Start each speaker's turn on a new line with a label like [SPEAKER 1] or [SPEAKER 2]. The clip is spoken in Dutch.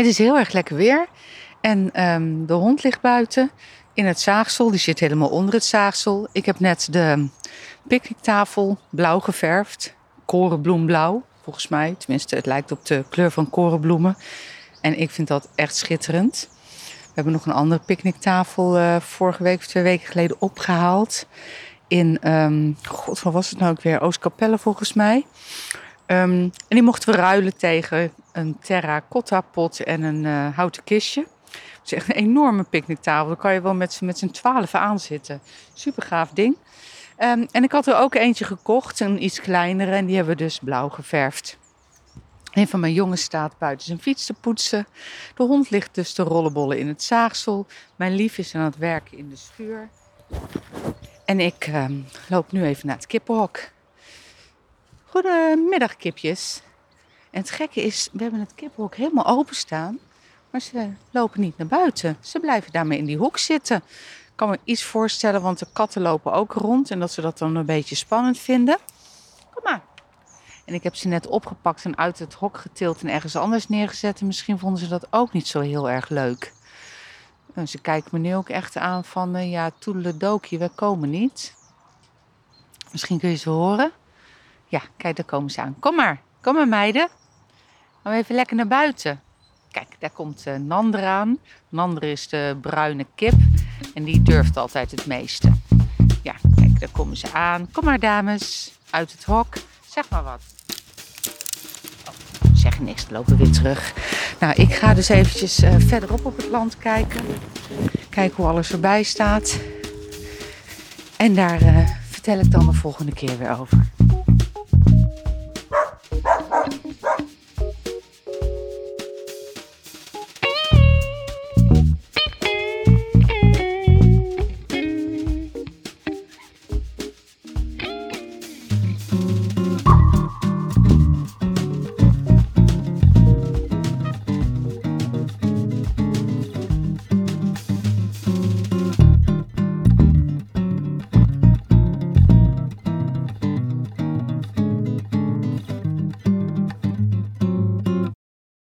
[SPEAKER 1] Het is heel erg lekker weer. En ehm, de hond ligt buiten in het zaagsel. Die zit helemaal onder het zaagsel. Ik heb net de picknicktafel blauw geverfd. Korenbloemblauw, volgens mij. Tenminste, het lijkt op de kleur van korenbloemen. En ik vind dat echt schitterend. We hebben nog een andere picknicktafel uh, vorige week of twee weken geleden opgehaald. In, um, god, wat was het nou ook weer? Oostkapelle volgens mij. Um, en die mochten we ruilen tegen een terracotta pot en een uh, houten kistje. Het is echt een enorme picknicktafel. Daar kan je wel met, met z'n twaalf aan zitten. Super gaaf ding. Um, en ik had er ook eentje gekocht, een iets kleinere. En die hebben we dus blauw geverfd. Een van mijn jongens staat buiten zijn fiets te poetsen. De hond ligt dus te rollenbollen in het zaagsel. Mijn lief is aan het werken in de schuur. En ik um, loop nu even naar het kippenhok. Goedemiddag, kipjes. En het gekke is, we hebben het kippenhok helemaal openstaan. Maar ze lopen niet naar buiten. Ze blijven daarmee in die hoek zitten. Ik kan me iets voorstellen, want de katten lopen ook rond. En dat ze dat dan een beetje spannend vinden. Kom maar. En ik heb ze net opgepakt en uit het hok getild en ergens anders neergezet. En misschien vonden ze dat ook niet zo heel erg leuk. En ze kijken me nu ook echt aan van, uh, ja, toedeledokie, we komen niet. Misschien kun je ze horen. Ja, kijk, daar komen ze aan. Kom maar, kom maar meiden. We even lekker naar buiten. Kijk, daar komt uh, Nander aan. Nander is de bruine kip en die durft altijd het meeste. Ja, kijk, daar komen ze aan. Kom maar dames, uit het hok. Zeg maar wat. Oh, zeg niks, lopen we weer terug. Nou, ik ga dus eventjes uh, verderop op het land kijken. Kijken hoe alles erbij staat. En daar uh, vertel ik dan de volgende keer weer over.